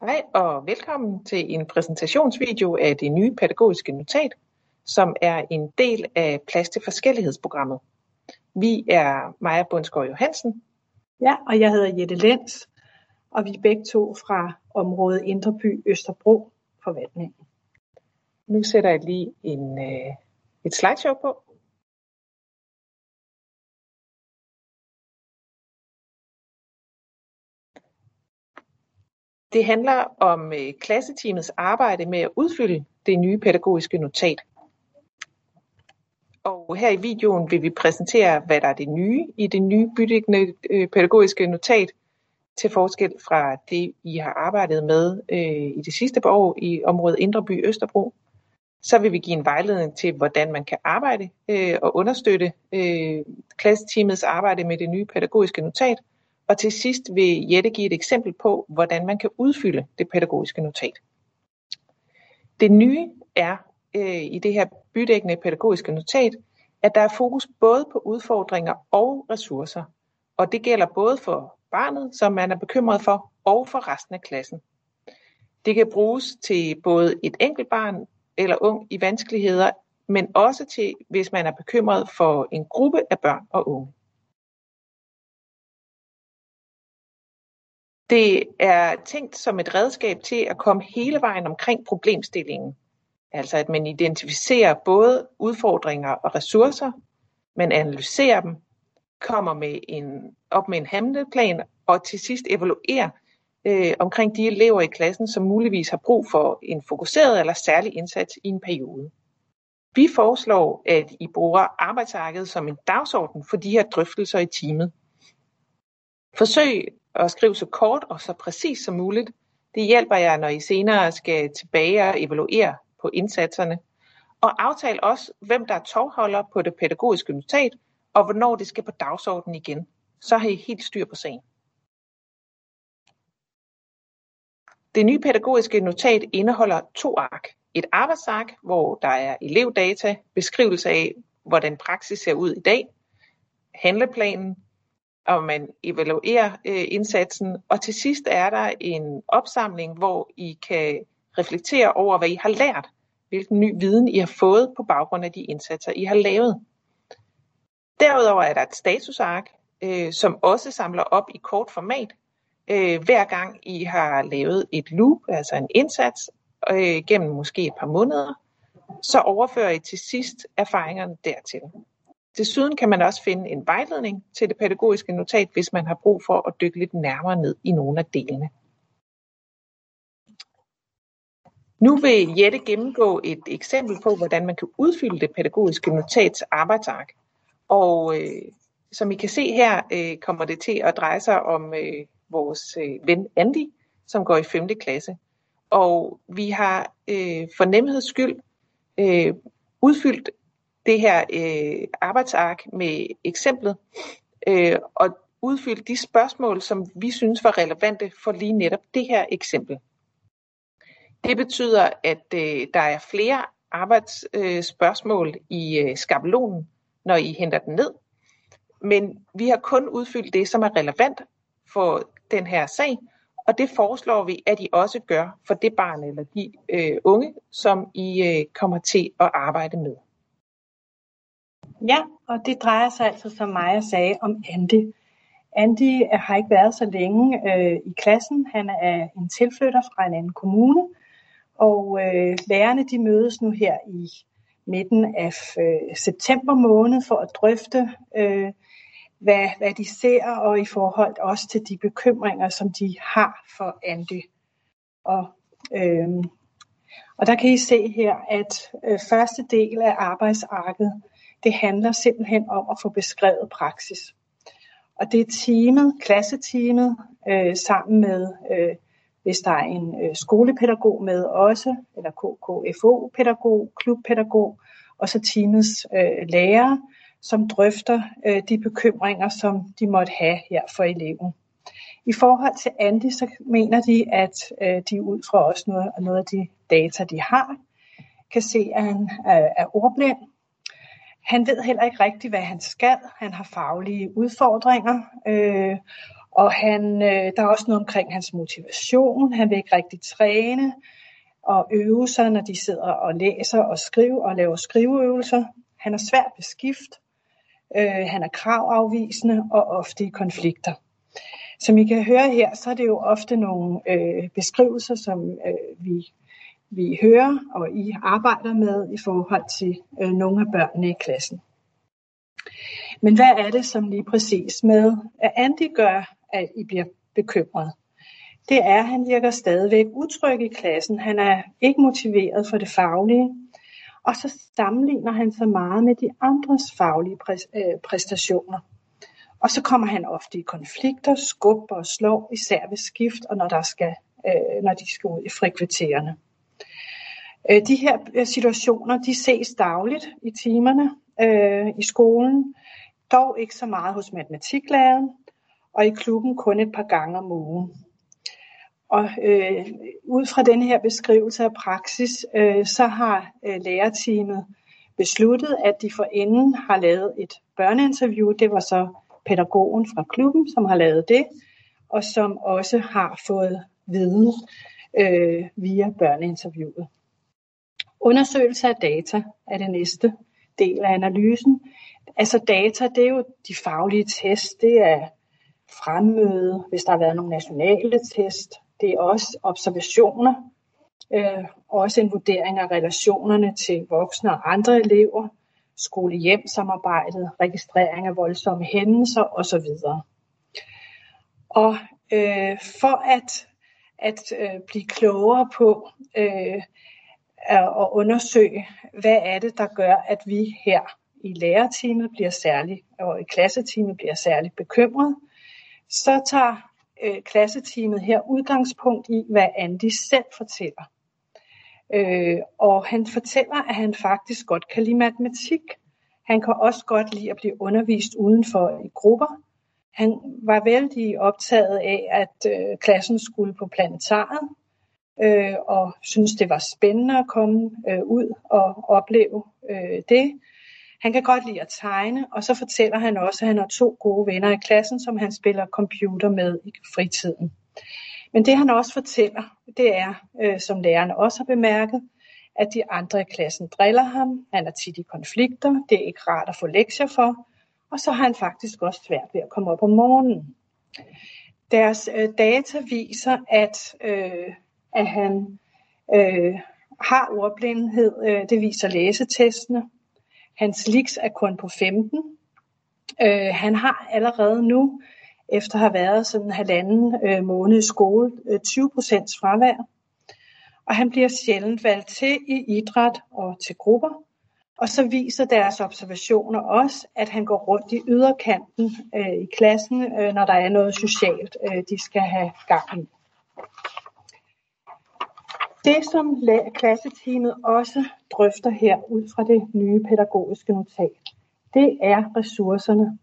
Hej og velkommen til en præsentationsvideo af det nye pædagogiske notat, som er en del af Plads til Forskellighedsprogrammet. Vi er Maja Bundsgaard Johansen. Ja, og jeg hedder Jette Lenz, og vi er begge to fra området Indreby Østerbro forvaltningen. Nu sætter jeg lige en, øh, et slideshow på. Det handler om øh, klasseteamets arbejde med at udfylde det nye pædagogiske notat. Og her i videoen vil vi præsentere, hvad der er det nye i det nye bydækkende øh, pædagogiske notat, til forskel fra det, I har arbejdet med øh, i det sidste par år i området Indreby Østerbro. Så vil vi give en vejledning til, hvordan man kan arbejde øh, og understøtte øh, klasseteamets arbejde med det nye pædagogiske notat – og til sidst vil Jette give et eksempel på, hvordan man kan udfylde det pædagogiske notat. Det nye er øh, i det her bydækkende pædagogiske notat, at der er fokus både på udfordringer og ressourcer. Og det gælder både for barnet, som man er bekymret for, og for resten af klassen. Det kan bruges til både et enkelt barn eller ung i vanskeligheder, men også til, hvis man er bekymret for en gruppe af børn og unge. Det er tænkt som et redskab til at komme hele vejen omkring problemstillingen. Altså at man identificerer både udfordringer og ressourcer, man analyserer dem, kommer med en, op med en handleplan og til sidst evaluerer øh, omkring de elever i klassen, som muligvis har brug for en fokuseret eller særlig indsats i en periode. Vi foreslår, at I bruger arbejdsarket som en dagsorden for de her drøftelser i teamet. Forsøg og skrive så kort og så præcis som muligt. Det hjælper jer, når I senere skal tilbage og evaluere på indsatserne. Og aftal også, hvem der er tovholder på det pædagogiske notat, og hvornår det skal på dagsordenen igen. Så har I helt styr på sagen. Det nye pædagogiske notat indeholder to ark. Et arbejdsark, hvor der er elevdata, beskrivelse af, hvordan praksis ser ud i dag, handleplanen, og man evaluerer øh, indsatsen. Og til sidst er der en opsamling, hvor I kan reflektere over, hvad I har lært, hvilken ny viden I har fået på baggrund af de indsatser, I har lavet. Derudover er der et statusark, øh, som også samler op i kort format, øh, hver gang I har lavet et loop, altså en indsats, øh, gennem måske et par måneder, så overfører I til sidst erfaringerne dertil. Desuden kan man også finde en vejledning til det pædagogiske notat, hvis man har brug for at dykke lidt nærmere ned i nogle af delene. Nu vil Jette gennemgå et eksempel på, hvordan man kan udfylde det pædagogiske notats arbejdsark. Og øh, som I kan se her, øh, kommer det til at dreje sig om øh, vores øh, ven Andy, som går i 5. klasse. Og vi har øh, for nemheds skyld øh, udfyldt det her øh, arbejdsark med eksemplet, øh, og udfylde de spørgsmål, som vi synes var relevante for lige netop det her eksempel. Det betyder, at øh, der er flere arbejdsspørgsmål øh, i øh, skabelonen, når I henter den ned. Men vi har kun udfyldt det, som er relevant for den her sag, og det foreslår vi, at I også gør for det barn eller de øh, unge, som I øh, kommer til at arbejde med. Ja, og det drejer sig altså, som Maja sagde, om Andy. Andy øh, har ikke været så længe øh, i klassen. Han er en tilflytter fra en anden kommune, og øh, lærerne de mødes nu her i midten af øh, september måned for at drøfte, øh, hvad, hvad de ser, og i forhold også til de bekymringer, som de har for Andy. Og, øh, og der kan I se her, at øh, første del af arbejdsarket, det handler simpelthen om at få beskrevet praksis. Og det er teamet, klasseteamet, øh, sammen med, øh, hvis der er en øh, skolepædagog med også, eller KKFO-pædagog, klubpædagog, og så teamets øh, lærer, som drøfter øh, de bekymringer, som de måtte have her for eleven. I forhold til Andy, så mener de, at øh, de ud fra også noget, noget af de data, de har, kan se, at han øh, er ordblind, han ved heller ikke rigtigt, hvad han skal. Han har faglige udfordringer, øh, Og han, øh, der er også noget omkring hans motivation. Han vil ikke rigtig træne og øve sig, når de sidder og læser og skriver og laver skriveøvelser. Han er svært beskift. Øh, han er kravafvisende og ofte i konflikter. Som I kan høre her, så er det jo ofte nogle øh, beskrivelser, som øh, vi, vi hører og I arbejder med i forhold til øh, nogle af børnene i klassen. Men hvad er det, som lige præcis med, at Andy gør, at I bliver bekymret? Det er, at han virker stadigvæk utryg i klassen. Han er ikke motiveret for det faglige. Og så sammenligner han sig meget med de andres faglige øh, præstationer. Og så kommer han ofte i konflikter, skubber og slår, især ved skift og når, der skal, øh, når de skal ud i frikvartererne. Øh, de her øh, situationer, de ses dagligt i timerne øh, i skolen, dog ikke så meget hos matematiklæreren, og i klubben kun et par gange om ugen. Og øh, ud fra den her beskrivelse af praksis, øh, så har øh, lærerteamet besluttet, at de forinden har lavet et børneinterview. Det var så pædagogen fra klubben, som har lavet det, og som også har fået viden øh, via børneinterviewet. Undersøgelse af data er det næste del af analysen. Altså data, det er jo de faglige test, det er fremmøde, hvis der har været nogle nationale test, det er også observationer, øh, også en vurdering af relationerne til voksne og andre elever, skole-hjem-samarbejdet, registrering af voldsomme hændelser osv. Og øh, for at, at øh, blive klogere på øh, at undersøge, hvad er det, der gør, at vi her i lærerteamet bliver særligt, og i klasseteamet bliver særligt bekymret, så tager øh, klasseteamet her udgangspunkt i, hvad Andy selv fortæller. Øh, og han fortæller, at han faktisk godt kan lide matematik. Han kan også godt lide at blive undervist udenfor i grupper. Han var vældig optaget af, at øh, klassen skulle på planetariet, øh, og synes det var spændende at komme øh, ud og opleve øh, det. Han kan godt lide at tegne, og så fortæller han også, at han har to gode venner i klassen, som han spiller computer med i fritiden. Men det han også fortæller, det er, øh, som lærerne også har bemærket, at de andre i klassen driller ham. Han er tit i konflikter. Det er ikke rart at få lektier for. Og så har han faktisk også svært ved at komme op om morgenen. Deres øh, data viser, at, øh, at han øh, har ordblindhed. Øh, det viser læsetestene. Hans liks er kun på 15. Øh, han har allerede nu, efter at have været sådan en halvanden øh, måned i skole, øh, 20 procents fravær. Og han bliver sjældent valgt til i idræt og til grupper. Og så viser deres observationer også, at han går rundt i yderkanten øh, i klassen, øh, når der er noget socialt, øh, de skal have gang i. Det, som klasseteamet også drøfter her ud fra det nye pædagogiske notat, det er ressourcerne.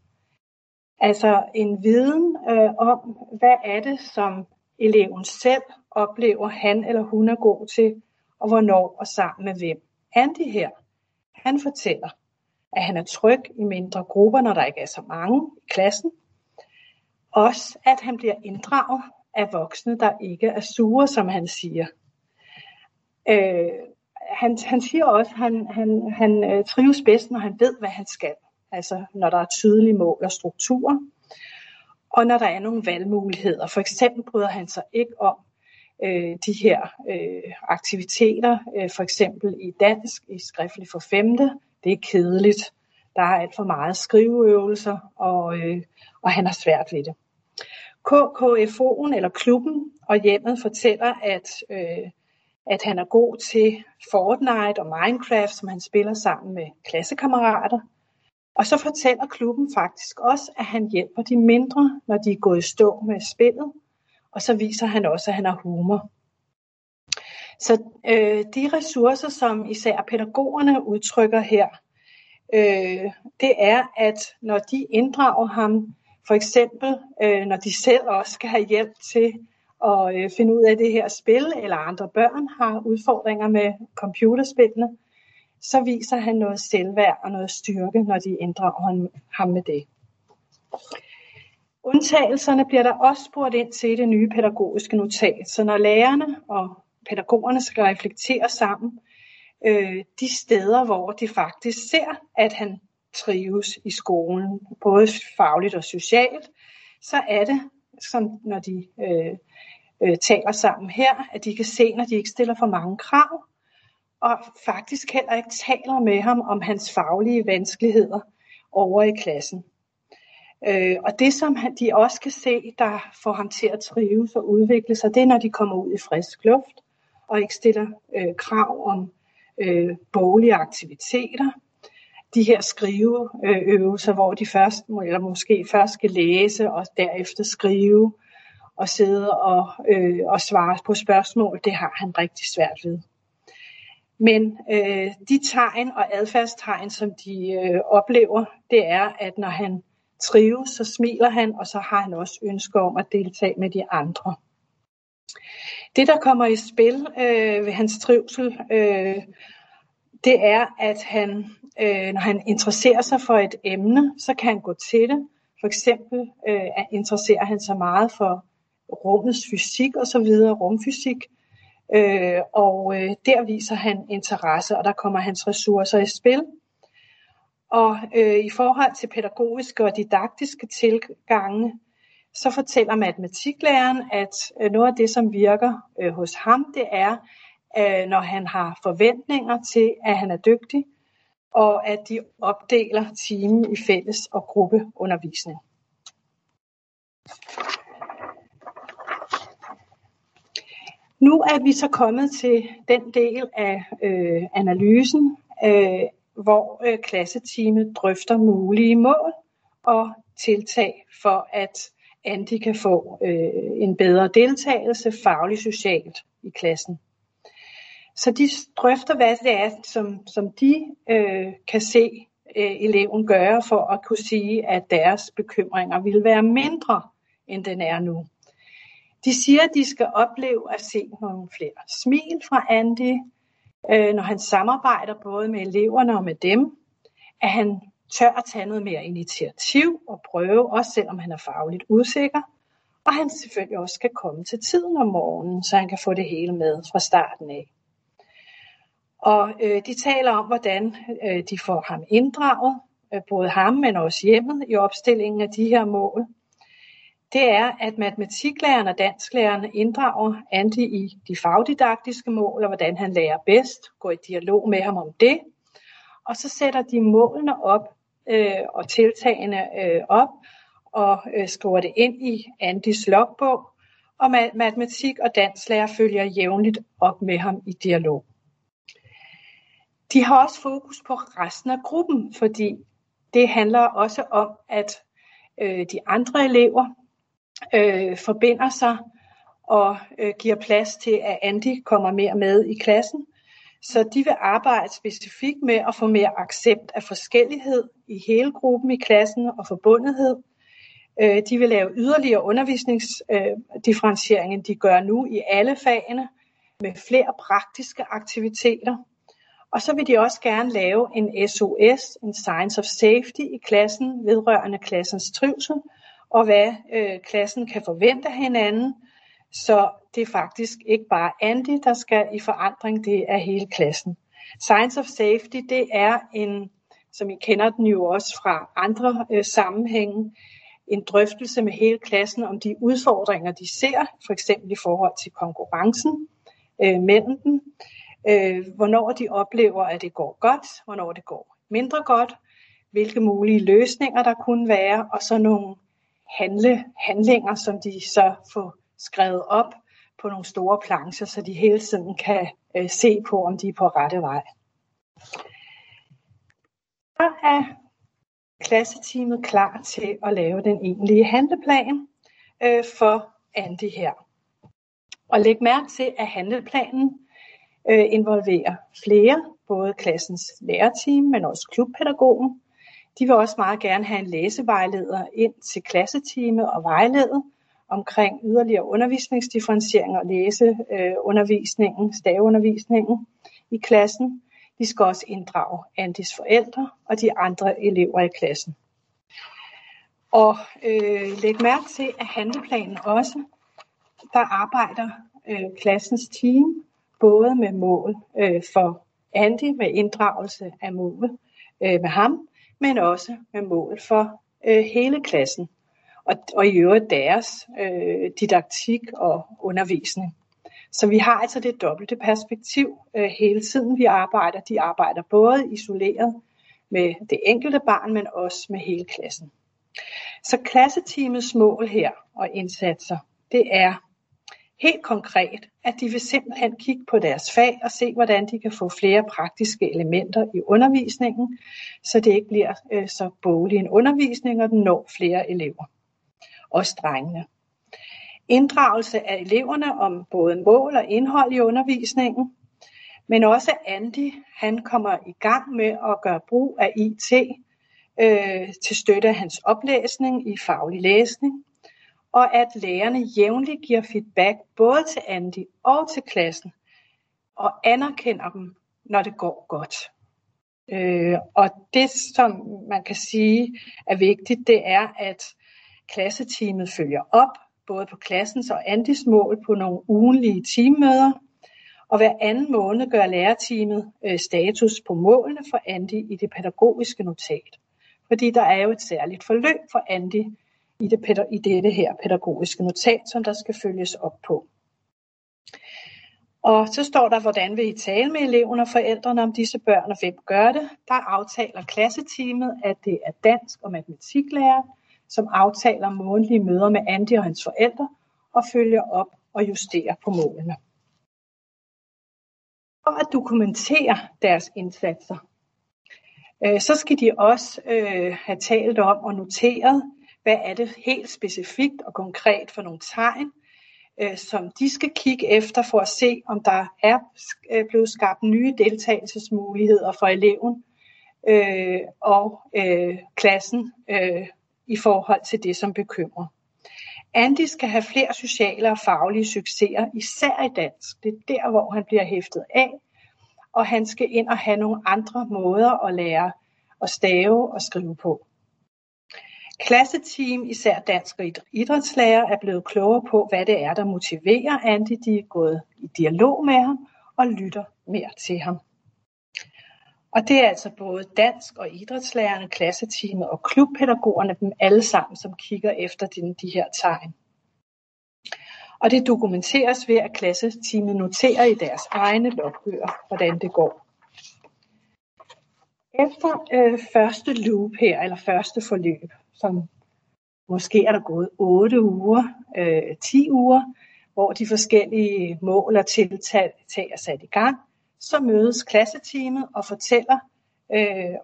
Altså en viden øh, om, hvad er det, som eleven selv oplever, han eller hun er god til, og hvornår og sammen med hvem. Andy her, han fortæller, at han er tryg i mindre grupper, når der ikke er så mange i klassen. Også at han bliver inddraget af voksne, der ikke er sure, som han siger. Øh, han, han siger også, at han, han, han øh, trives bedst, når han ved, hvad han skal. Altså når der er tydelige mål og strukturer. Og når der er nogle valgmuligheder. For eksempel bryder han sig ikke om øh, de her øh, aktiviteter. Øh, for eksempel i dansk, i skriftlig for femte. Det er kedeligt. Der er alt for meget skriveøvelser, og, øh, og han har svært ved det. KKFO'en eller klubben og hjemmet fortæller, at øh, at han er god til Fortnite og Minecraft, som han spiller sammen med klassekammerater. Og så fortæller klubben faktisk også, at han hjælper de mindre, når de er gået i stå med spillet. Og så viser han også, at han har humor. Så øh, de ressourcer, som især pædagogerne udtrykker her, øh, det er, at når de inddrager ham, for eksempel øh, når de selv også skal have hjælp til og øh, finde ud af det her spil, eller andre børn har udfordringer med computerspillene, så viser han noget selvværd og noget styrke, når de inddrager ham med det. Undtagelserne bliver der også spurgt ind til i det nye pædagogiske notat. Så når lærerne og pædagogerne skal reflektere sammen, øh, de steder, hvor de faktisk ser, at han trives i skolen, både fagligt og socialt, så er det, som når de øh, øh, taler sammen her, at de kan se, når de ikke stiller for mange krav, og faktisk heller ikke taler med ham om hans faglige vanskeligheder over i klassen. Øh, og det, som de også kan se, der får ham til at trives og udvikle sig, det er, når de kommer ud i frisk luft og ikke stiller øh, krav om øh, boglige aktiviteter. De her skriveøvelser, hvor de først, eller måske først skal læse og derefter skrive og sidde og, øh, og svare på spørgsmål, det har han rigtig svært ved. Men øh, de tegn og adfærdstegn, som de øh, oplever, det er, at når han trives, så smiler han, og så har han også ønsker om at deltage med de andre. Det, der kommer i spil øh, ved hans trivsel, øh, det er, at han, øh, når han interesserer sig for et emne, så kan han gå til det. For eksempel øh, interesserer han sig meget for rummets fysik og så videre, rumfysik. Øh, og øh, der viser han interesse, og der kommer hans ressourcer i spil. Og øh, i forhold til pædagogiske og didaktiske tilgange, så fortæller matematiklæreren, at øh, noget af det, som virker øh, hos ham, det er, øh, når han har forventninger til, at han er dygtig, og at de opdeler timen i fælles og gruppeundervisning. Nu er vi så kommet til den del af øh, analysen, øh, hvor øh, klasseteamet drøfter mulige mål og tiltag for, at Andy kan få øh, en bedre deltagelse fagligt socialt i klassen. Så de drøfter, hvad det er, som, som de øh, kan se øh, eleven gøre for at kunne sige, at deres bekymringer vil være mindre, end den er nu. De siger, at de skal opleve at se nogle flere smil fra Andy, øh, når han samarbejder både med eleverne og med dem, at han tør at tage noget mere initiativ og prøve, også selvom han er fagligt usikker, og han selvfølgelig også skal komme til tiden om morgenen, så han kan få det hele med fra starten af. Og øh, de taler om, hvordan øh, de får ham inddraget, øh, både ham, men også hjemmet i opstillingen af de her mål det er, at matematiklæreren og dansklærerne inddrager Andy i de fagdidaktiske mål, og hvordan han lærer bedst, går i dialog med ham om det. Og så sætter de målene op øh, og tiltagene øh, op, og øh, skriver det ind i Andys logbog, og matematik og danslærer følger jævnligt op med ham i dialog. De har også fokus på resten af gruppen, fordi det handler også om, at øh, de andre elever øh, forbinder sig og øh, giver plads til, at Andy kommer mere med i klassen. Så de vil arbejde specifikt med at få mere accept af forskellighed i hele gruppen i klassen og forbundethed. Øh, de vil lave yderligere undervisningsdifferentiering, øh, end de gør nu i alle fagene, med flere praktiske aktiviteter. Og så vil de også gerne lave en SOS, en Science of Safety i klassen, vedrørende klassens trivsel, og hvad øh, klassen kan forvente af hinanden. Så det er faktisk ikke bare Andy, der skal i forandring, det er hele klassen. Science of Safety, det er en, som I kender den jo også fra andre øh, sammenhænge, en drøftelse med hele klassen om de udfordringer, de ser, for eksempel i forhold til konkurrencen øh, mellem dem, øh, hvornår de oplever, at det går godt, hvornår det går mindre godt, hvilke mulige løsninger der kunne være, og så nogle handle, handlinger, som de så får skrevet op på nogle store plancher, så de hele tiden kan øh, se på, om de er på rette vej. Så er klasseteamet klar til at lave den egentlige handleplan øh, for Andy her. Og læg mærke til, at handleplanen øh, involverer flere, både klassens lærerteam, men også klubpædagogen, de vil også meget gerne have en læsevejleder ind til klasseteamet og vejlede omkring yderligere undervisningsdifferentiering og læseundervisningen, øh, staveundervisningen i klassen. De skal også inddrage Andis forældre og de andre elever i klassen. Og øh, læg mærke til, at handleplanen også, der arbejder øh, klassens team både med mål øh, for Andy med inddragelse af mål øh, med ham, men også med mål for øh, hele klassen og, og i øvrigt deres øh, didaktik og undervisning. Så vi har altså det dobbelte perspektiv øh, hele tiden, vi arbejder. De arbejder både isoleret med det enkelte barn, men også med hele klassen. Så klasseteamets mål her og indsatser, det er helt konkret, at de vil simpelthen kigge på deres fag og se, hvordan de kan få flere praktiske elementer i undervisningen, så det ikke bliver øh, så boglig en undervisning, og den når flere elever. Også drengene. Inddragelse af eleverne om både mål og indhold i undervisningen, men også Andy, han kommer i gang med at gøre brug af IT øh, til støtte af hans oplæsning i faglig læsning, og at lærerne jævnligt giver feedback både til Andy og til klassen, og anerkender dem, når det går godt. Øh, og det, som man kan sige er vigtigt, det er, at klasseteamet følger op, både på klassens og Andys mål på nogle ugenlige teammøder, og hver anden måned gør lærerteamet øh, status på målene for Andy i det pædagogiske notat. Fordi der er jo et særligt forløb for Andy i, det, i dette her pædagogiske notat, som der skal følges op på. Og så står der, hvordan vil I tale med eleverne og forældrene om disse børn, og hvem gør det? Der aftaler klasseteamet, at det er dansk og matematiklærer, som aftaler månedlige møder med Andy og hans forældre, og følger op og justerer på målene. For at dokumentere deres indsatser, øh, så skal de også øh, have talt om og noteret, hvad er det helt specifikt og konkret for nogle tegn, øh, som de skal kigge efter for at se, om der er øh, blevet skabt nye deltagelsesmuligheder for eleven øh, og øh, klassen øh, i forhold til det, som bekymrer. Andy skal have flere sociale og faglige succeser, især i dansk. Det er der, hvor han bliver hæftet af, og han skal ind og have nogle andre måder at lære at stave og skrive på. Klasseteam, især dansk og idrætslærer, er blevet klogere på, hvad det er, der motiverer Andy. De er gået i dialog med ham og lytter mere til ham. Og det er altså både dansk og idrætslærerne, klasseteamet og klubpædagogerne, dem alle sammen, som kigger efter de, de her tegn. Og det dokumenteres ved, at klasseteamet noterer i deres egne logbøger, hvordan det går. Efter øh, første loop her, eller første forløb, som måske er der gået 8 uger, øh, 10 uger, hvor de forskellige mål og tiltag er sat i gang, så mødes klasseteamet og fortæller, øh,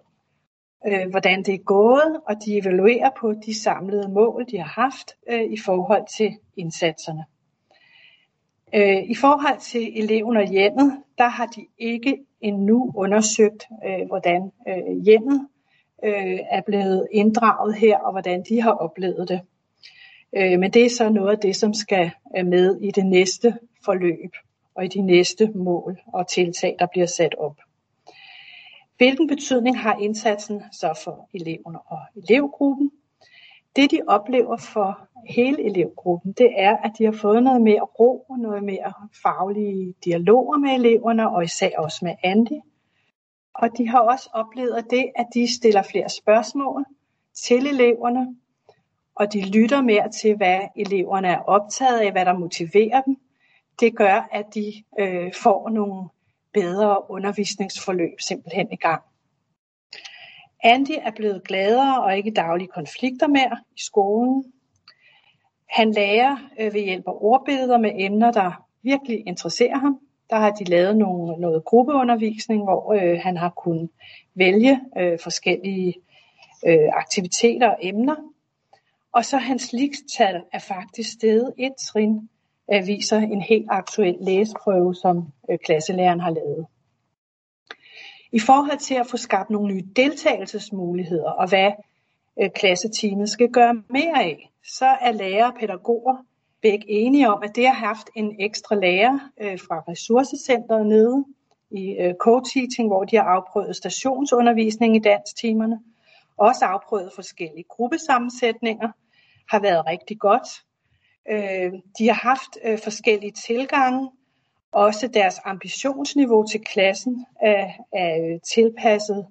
øh, hvordan det er gået, og de evaluerer på de samlede mål, de har haft øh, i forhold til indsatserne. Øh, I forhold til eleven og hjemmet, der har de ikke endnu undersøgt, øh, hvordan øh, hjemmet øh, er blevet inddraget her, og hvordan de har oplevet det. Øh, men det er så noget af det, som skal øh, med i det næste forløb og i de næste mål og tiltag, der bliver sat op. Hvilken betydning har indsatsen så for eleverne og elevgruppen? Det de oplever for hele elevgruppen, det er, at de har fået noget mere ro, noget mere faglige dialoger med eleverne, og især også med Andy. Og de har også oplevet det, at de stiller flere spørgsmål til eleverne, og de lytter mere til, hvad eleverne er optaget af, hvad der motiverer dem, det gør, at de øh, får nogle bedre undervisningsforløb simpelthen i gang. Andy er blevet gladere og ikke daglige konflikter mere i skolen. Han lærer øh, ved hjælp af ordbilleder med emner, der virkelig interesserer ham. Der har de lavet nogle, noget gruppeundervisning, hvor øh, han har kunnet vælge øh, forskellige øh, aktiviteter og emner. Og så hans ligestal er faktisk steget et trin øh, viser en helt aktuel læseprøve, som øh, klasselæreren har lavet. I forhold til at få skabt nogle nye deltagelsesmuligheder, og hvad øh, klasseteamet skal gøre mere af, så er lærere og pædagoger begge enige om, at det har haft en ekstra lærer øh, fra ressourcecenteret nede i øh, co-teaching, hvor de har afprøvet stationsundervisning i dansktimerne, også afprøvet forskellige gruppesammensætninger, har været rigtig godt. Øh, de har haft øh, forskellige tilgange. Også deres ambitionsniveau til klassen er, er øh, tilpasset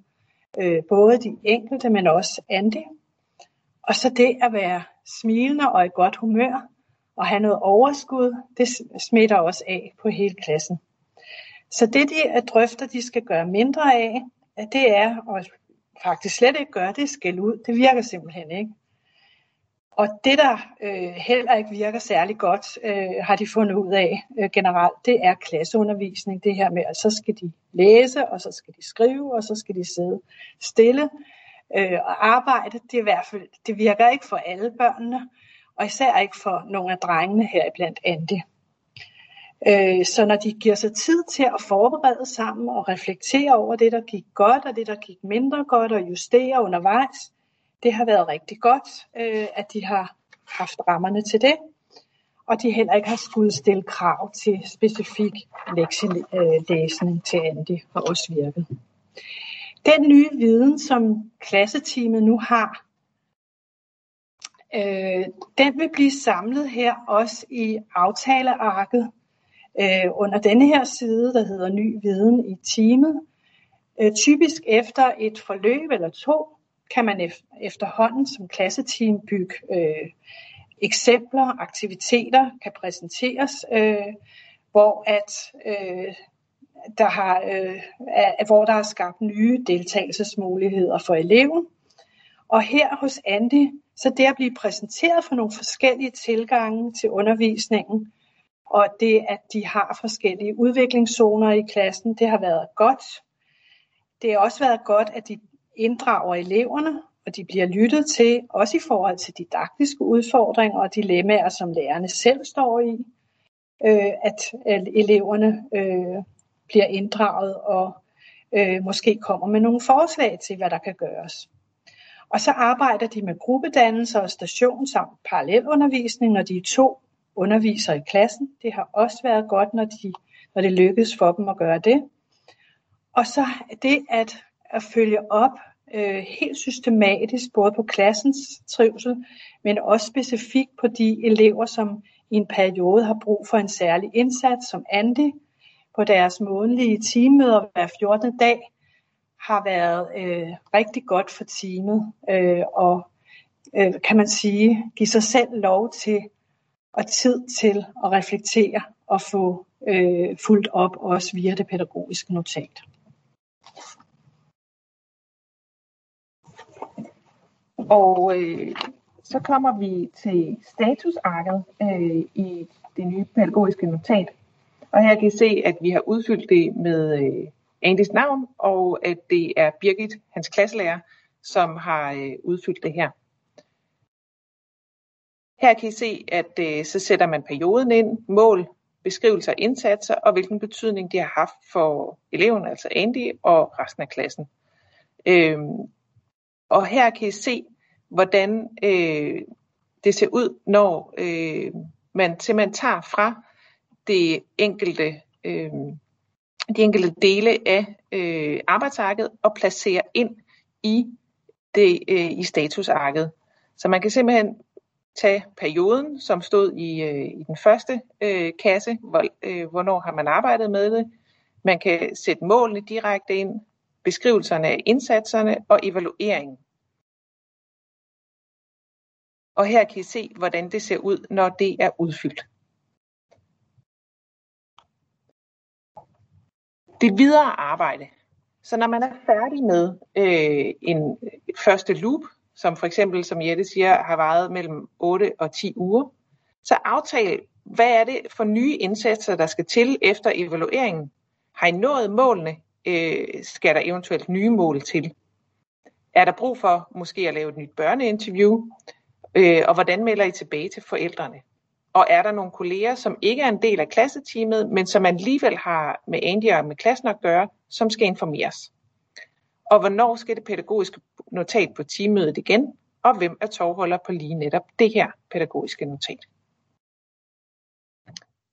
øh, både de enkelte, men også Andy. Og så det at være smilende og i godt humør og have noget overskud, det smitter også af på hele klassen. Så det de drøfter, de skal gøre mindre af, det er, og faktisk slet ikke gøre det, skæld ud. Det virker simpelthen ikke. Og det, der øh, heller ikke virker særlig godt, øh, har de fundet ud af øh, generelt, det er klasseundervisning. Det her med, at så skal de læse, og så skal de skrive, og så skal de sidde stille øh, og arbejde. Det, er i hvert fald, det virker ikke for alle børnene, og især ikke for nogle af drengene her blandt Andi. Øh, så når de giver sig tid til at forberede sammen og reflektere over det, der gik godt og det, der gik mindre godt og justere undervejs, det har været rigtig godt, øh, at de har haft rammerne til det, og de heller ikke har skulle stille krav til specifik lektielæsning øh, til Andy, har også virket. Den nye viden, som klasseteamet nu har, øh, den vil blive samlet her også i aftalearket øh, under denne her side, der hedder Ny Viden i teamet. Øh, typisk efter et forløb eller to, kan man efterhånden som klasseteam bygge øh, eksempler, aktiviteter kan præsenteres, øh, hvor at øh, der har, øh, hvor der er skabt nye deltagelsesmuligheder for eleven. Og her hos Andy, så det at blive præsenteret for nogle forskellige tilgange til undervisningen, og det at de har forskellige udviklingszoner i klassen, det har været godt. Det har også været godt, at de inddrager eleverne, og de bliver lyttet til, også i forhold til didaktiske udfordringer og dilemmaer, som lærerne selv står i, øh, at eleverne øh, bliver inddraget og øh, måske kommer med nogle forslag til, hvad der kan gøres. Og så arbejder de med gruppedannelser og station samt parallelundervisning, når de er to underviser i klassen. Det har også været godt, når, de, når det lykkes for dem at gøre det. Og så det at at følge op øh, helt systematisk, både på klassens trivsel, men også specifikt på de elever, som i en periode har brug for en særlig indsats, som Andy på deres månedlige teammøder hver 14. dag, har været øh, rigtig godt for teamet, øh, og øh, kan man sige, give sig selv lov til og tid til at reflektere og få øh, fuldt op også via det pædagogiske notat. Og øh, så kommer vi til statusarket øh, i det nye pædagogiske notat. Og her kan I se, at vi har udfyldt det med øh, Andys navn, og at det er Birgit, hans klasselærer, som har øh, udfyldt det her. Her kan I se, at øh, så sætter man perioden ind, mål, beskrivelser af indsatser og hvilken betydning det har haft for eleven, altså Andy og resten af klassen. Øhm, og her kan I se, hvordan øh, det ser ud, når øh, man simpelthen tager fra det enkelte, øh, de enkelte dele af øh, arbejdsarket og placere ind i det øh, i statusarket. Så man kan simpelthen tage perioden, som stod i, øh, i den første øh, kasse, hvor, øh, hvornår har man arbejdet med det. Man kan sætte målene direkte ind, beskrivelserne af indsatserne og evalueringen. Og her kan I se, hvordan det ser ud, når det er udfyldt. Det videre arbejde. Så når man er færdig med øh, en øh, første loop, som for eksempel, som Jette siger, har varet mellem 8 og 10 uger, så aftal, hvad er det for nye indsatser, der skal til efter evalueringen? Har I nået målene? Øh, skal der eventuelt nye mål til? Er der brug for måske at lave et nyt børneinterview? Øh, og hvordan melder I tilbage til forældrene? Og er der nogle kolleger, som ikke er en del af klasseteamet, men som alligevel har med Andy og med klassen at gøre, som skal informeres? Og hvornår skal det pædagogiske notat på teammødet igen? Og hvem er tovholder på lige netop det her pædagogiske notat?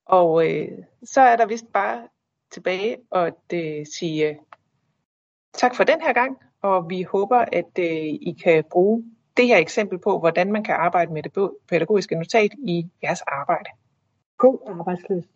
Og øh, så er der vist bare tilbage at øh, sige øh, tak for den her gang, og vi håber, at øh, I kan bruge det her eksempel på, hvordan man kan arbejde med det pædagogiske notat i jeres arbejde. God arbejdsløst.